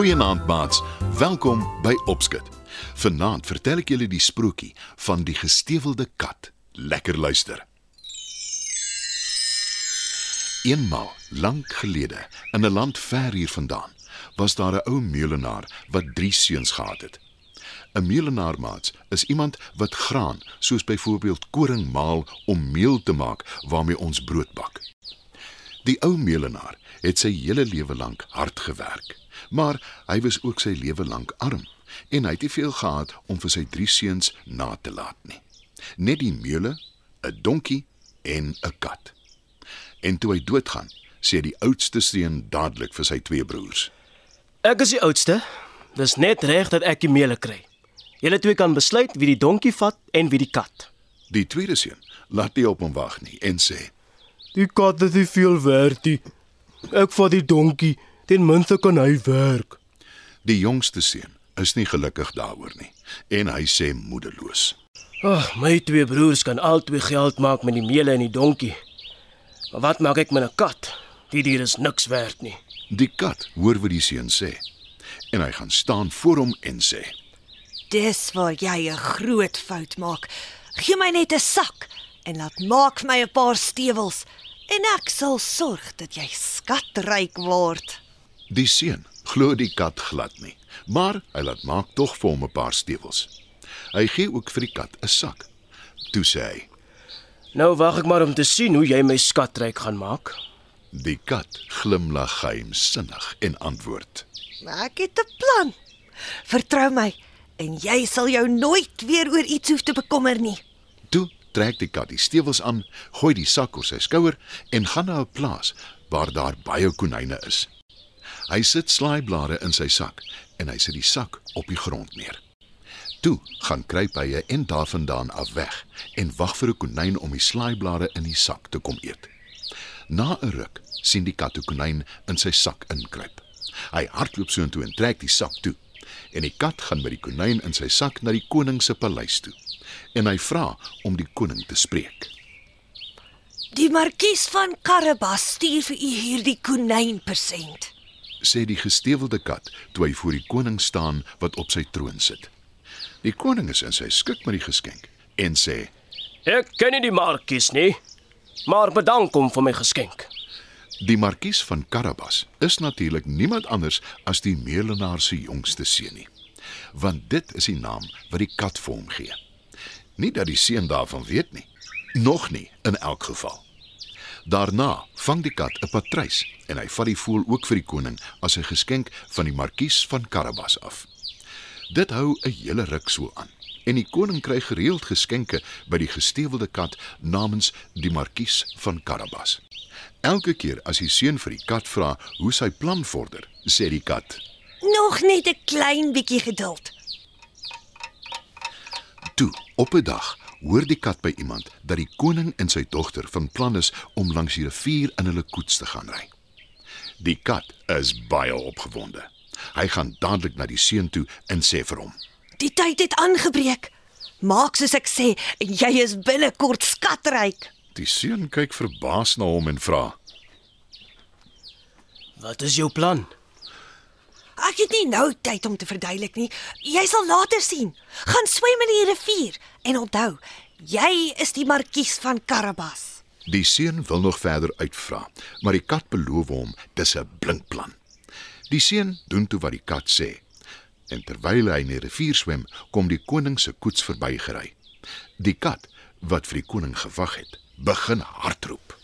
Goeienaand maats. Welkom by Opskud. Vanaand vertel ek julle die sprokie van die gestewelde kat. Lekker luister. Eenmaal, lank gelede, in 'n land ver hiervandaan, was daar 'n ou meulenaar wat 3 seuns gehad het. 'n Meulenaar maats is iemand wat graan, soos byvoorbeeld koring maal om meel te maak waarmee ons brood bak. Die ou meulenaar het sy hele lewe lank hard gewerk, maar hy was ook sy lewe lank arm en hy het nie veel gehad om vir sy drie seuns na te laat nie. Net die meule, 'n donkie en 'n kat. En toe hy doodgaan, sê die oudste seun dadelik vir sy twee broers: Ek is die oudste. Dis net reg dat ek die meele kry. Julle twee kan besluit wie die donkie vat en wie die kat. Die tweede seun laat nie op hom wag nie en sê: Die kat is nie veel werd nie. Ek vat die donkie, ten minste kan hy werk. Die jongste seun is nie gelukkig daaroor nie en hy sê moedeloos: Ag, my twee broers kan albei geld maak met die meele en die donkie. Maar wat maak ek met 'n kat? Die dier is niks werd nie. Die kat hoor wat die seun sê en hy gaan staan voor hom en sê: Dis waar jy 'n groot fout maak. Gee my net 'n sak en laat maak my 'n paar stewels en ek sal sorg dat jy skatryk word. Die seun glo die kat glad nie, maar hy laat maak tog vir hom 'n paar stewels. Hy gee ook vir die kat 'n sak. Toe sê hy: Nou wag ek maar om te sien hoe jy my skatryk gaan maak. Die kat glimlag geheimsinnig en antwoord: Ek het 'n plan. Vertrou my en jy sal jou nooit weer oor iets hoef te bekommer nie. Trek die kat die stewels aan, gooi die sak oor sy skouer en gaan na 'n plaas waar daar baie konyne is. Hy sit slaaiblare in sy sak en hy sit die sak op die grond neer. Toe gaan kruip hy en daarvandaan af weg en wag vir 'n konyn om die slaaiblare in die sak te kom eet. Na 'n ruk sien die kat 'n konyn in sy sak inkruip. Hy hardloop soontoe en trek die sak toe. En die kat gaan met die konyn in sy sak na die koning se paleis toe. En hy vra om die koning te spreek. Die markies van Karabas stuur vir u hierdie konyn persent. sê die gestewelde kat toe hy voor die koning staan wat op sy troon sit. Die koning is in sy skik met die geskenk en sê: Ek ken nie die markies nie, maar bedank hom vir my geskenk. "Die markies van Karabas is natuurlik niemand anders as die meulenaar se jongste seun nie, want dit is die naam wat die kat vir hom gee. Nie dat die seun daarvan weet nie, nog nie in elk geval. Daarna vang die kat 'n patrys en hy vat die voël ook vir die koning as 'n geskenk van die markies van Karabas af. Dit hou 'n hele ruk so aan. En die koning kry gereeld geskenke by die gestewelde kat namens die markies van Karabas. Elke keer as die seun vir die kat vra hoe sy plan vorder, sê die kat: Nog net 'n klein bietjie geduld. "Toe, op 'n dag hoor die kat by iemand dat die koning en sy dogter van plan is om langs die rivier in hulle koets te gaan ry. Die kat is baie opgewonde. Hy gaan dadelik na die seun toe en sê vir hom: Die tyd het aangebreek. Maak soos ek sê en jy is binnekort skatryk. Die seun kyk verbaas na hom en vra: Wat is jou plan? Ek het nie nou tyd om te verduidelik nie. Jy sal later sien. Gaan swem in die rivier en onthou, jy is die markies van Karabas. Die seun wil nog verder uitvra, maar die kat beloof hom dis 'n blink plan. Die seun doen toe wat die kat sê. En terwyl hy in die rivier swem, kom die koning se koets verbygery. Die kat, wat vir die koning gewag het, begin hardroep.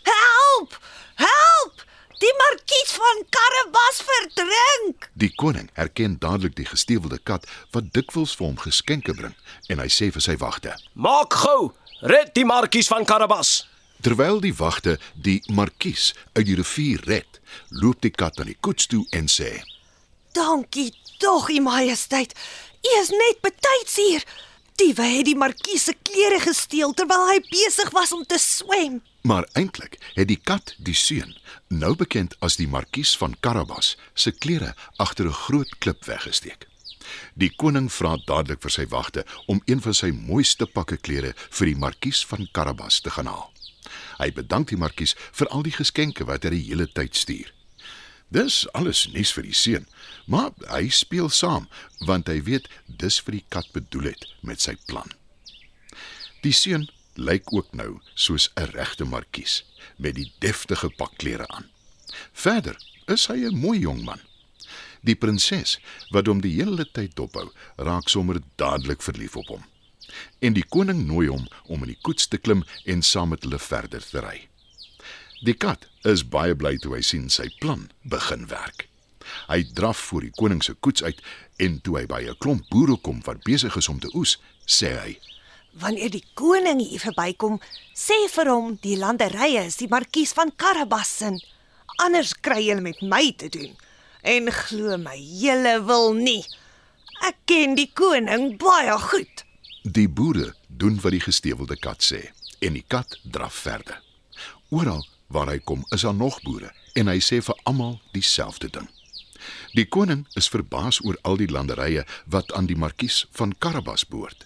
Die markies van Karabas verdrink. Die koning herken dadelik die gestewelde kat wat dikwels vir hom geskenke bring en hy sê vir sy wagte: Maak gou, red die markies van Karabas. Terwyl die wagte die markies uit die rivier red, loop die kat aan die koets toe en sê: Dankie tog, u majesteit. U is net betyds hier. Diewe het die markies se klere gesteel terwyl hy besig was om te swem. Maar eintlik het die kat die seun, nou bekend as die markies van Karabas, se klere agter 'n groot klip weggesteek. Die koning vra dadelik vir sy wagte om een van sy mooiste pakke klere vir die markies van Karabas te gaan haal. Hy bedank die markies vir al die geskenke wat hy die hele tyd stuur. Dis alles nuus vir die seun, maar hy speel saam want hy weet dis vir die kat bedoel het met sy plan. Die seun lyk ook nou soos 'n regte markies met die deftige pakklere aan. Verder is hy 'n mooi jong man. Die prinses wat hom die hele tyd dophou, raak sommer dadelik verlief op hom. En die koning nooi hom om in die koets te klim en saam met hulle verder te ry. Die kat is baie bly toe hy sien sy plan begin werk. Hy draf voor die koning se koets uit en toe hy by 'n klomp boere kom wat besig is om te oes, sê hy: Wanneer die koning hier verbykom, sê vir hom die landerye is die markies van Karabas se. Anders kry jy met my te doen. En glo my, julle wil nie. Ek ken die koning baie goed. Die boere doen wat die gestewelde kat sê en die kat draf verder. Oral waar hy kom, is daar nog boere en hy sê vir almal dieselfde ding. Die koning is verbaas oor al die landerye wat aan die markies van Karabas behoort.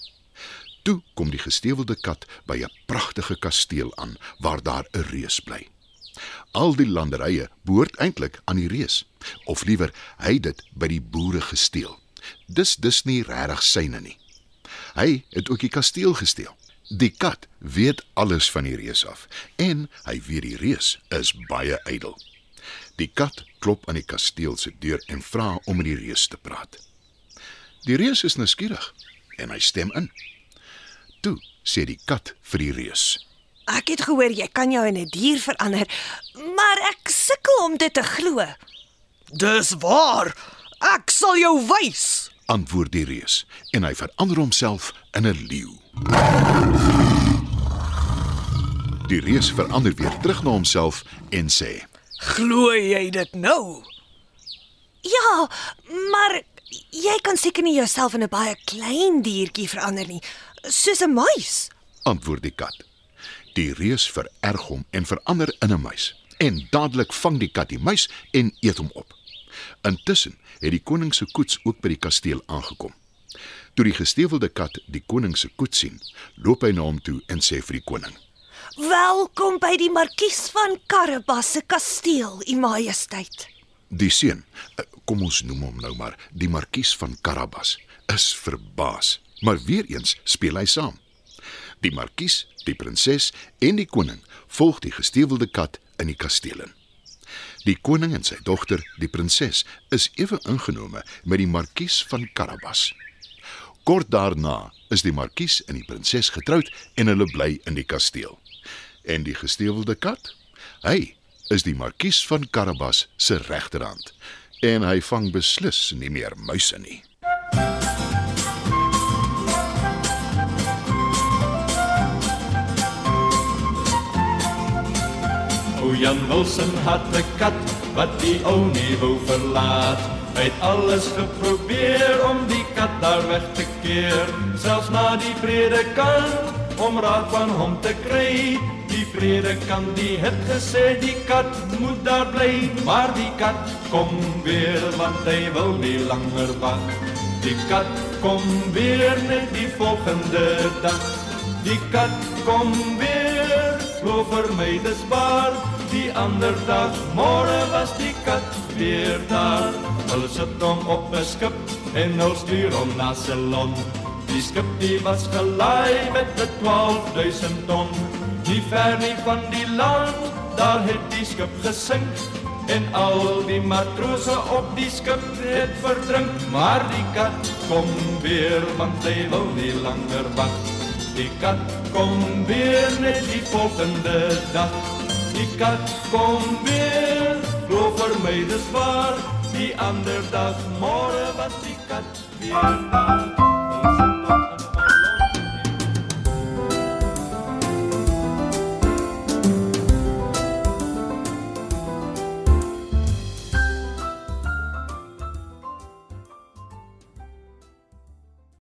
Toe kom die gestewelde kat by 'n pragtige kasteel aan waar daar 'n reus bly. Al die landerye behoort eintlik aan die reus, of liewer hy het dit by die boere gesteel. Dis dis nie regtig syne nie. Hy het ook die kasteel gesteel. Die kat weet alles van die reus af en hy weet die reus is baie ydel. Die kat klop aan die kasteel se deur en vra om met die reus te praat. Die reus is nuuskierig en hy stem in. Toe sê die kat vir die reus: Ek het gehoor jy kan jou in 'n dier verander, maar ek sukkel om dit te glo. Dis waar. Ek sal jou wys. antwoord die reus en hy verander homself in 'n leeu. Die reus verander weer terug na homself en sê: Glo jy dit nou? Ja, maar jy kan seker nie jouself in 'n baie klein diertjie verander nie, soos 'n muis. antwoord die kat. Die reus vererg hom en verander in 'n muis. En dadelik vang die kat die muis en eet hom op. Intussen het die koning se koets ook by die kasteel aangekom. Toe die gestewelde kat die koning se koets sien, loop hy na hom toe en sê vir die koning: Welkom by die markies van Karabas se kasteel, u majesteit. Die seun, eh, kom ons noem hom nou maar die markies van Karabas, is verbaas, maar weer eens speel hy saam. Die markies, die prinses en die koning volg die gestewelde kat in die kasteel in. Die koning en sy dogter, die prinses, is ewe ingenome met die markies van Karabas. Kort daarna is die markies en die prinses getroud en hulle bly in die kasteel. En die gestewelde kat, hy is die markies van Karabas se regterhand en hy vang beslis nie meer muise nie. O Jan Wilson had 'n kat wat die ou nie wou verlaat. Hy het alles geprobeer om die kat daar weg te keer, selfs na die predikant om raad van hom te kry. Die predikant die het gesê die kat moet daar bly, maar die kat kom weer want hy wil nie langer wag. Die kat kom weer net die volgende dag. Die kat kom weer, glo vir my dis waar. Die ander dag, môre was die kat weer daar. Hulle sit hom op 'n skip en hulle stuur hom na Ceylon. Die skip die was gelaai met 'n 12000 ton. Nie ver nie van die land, daar het die skip gesink. En al die matrose op die skip het verdrink, maar die kat kom weer want hy wil nie langer wag. Die kat kom weer net die volgende dag. Die kat kom weer, glo vir my dis waar. Die ander dag môre was die kat weer.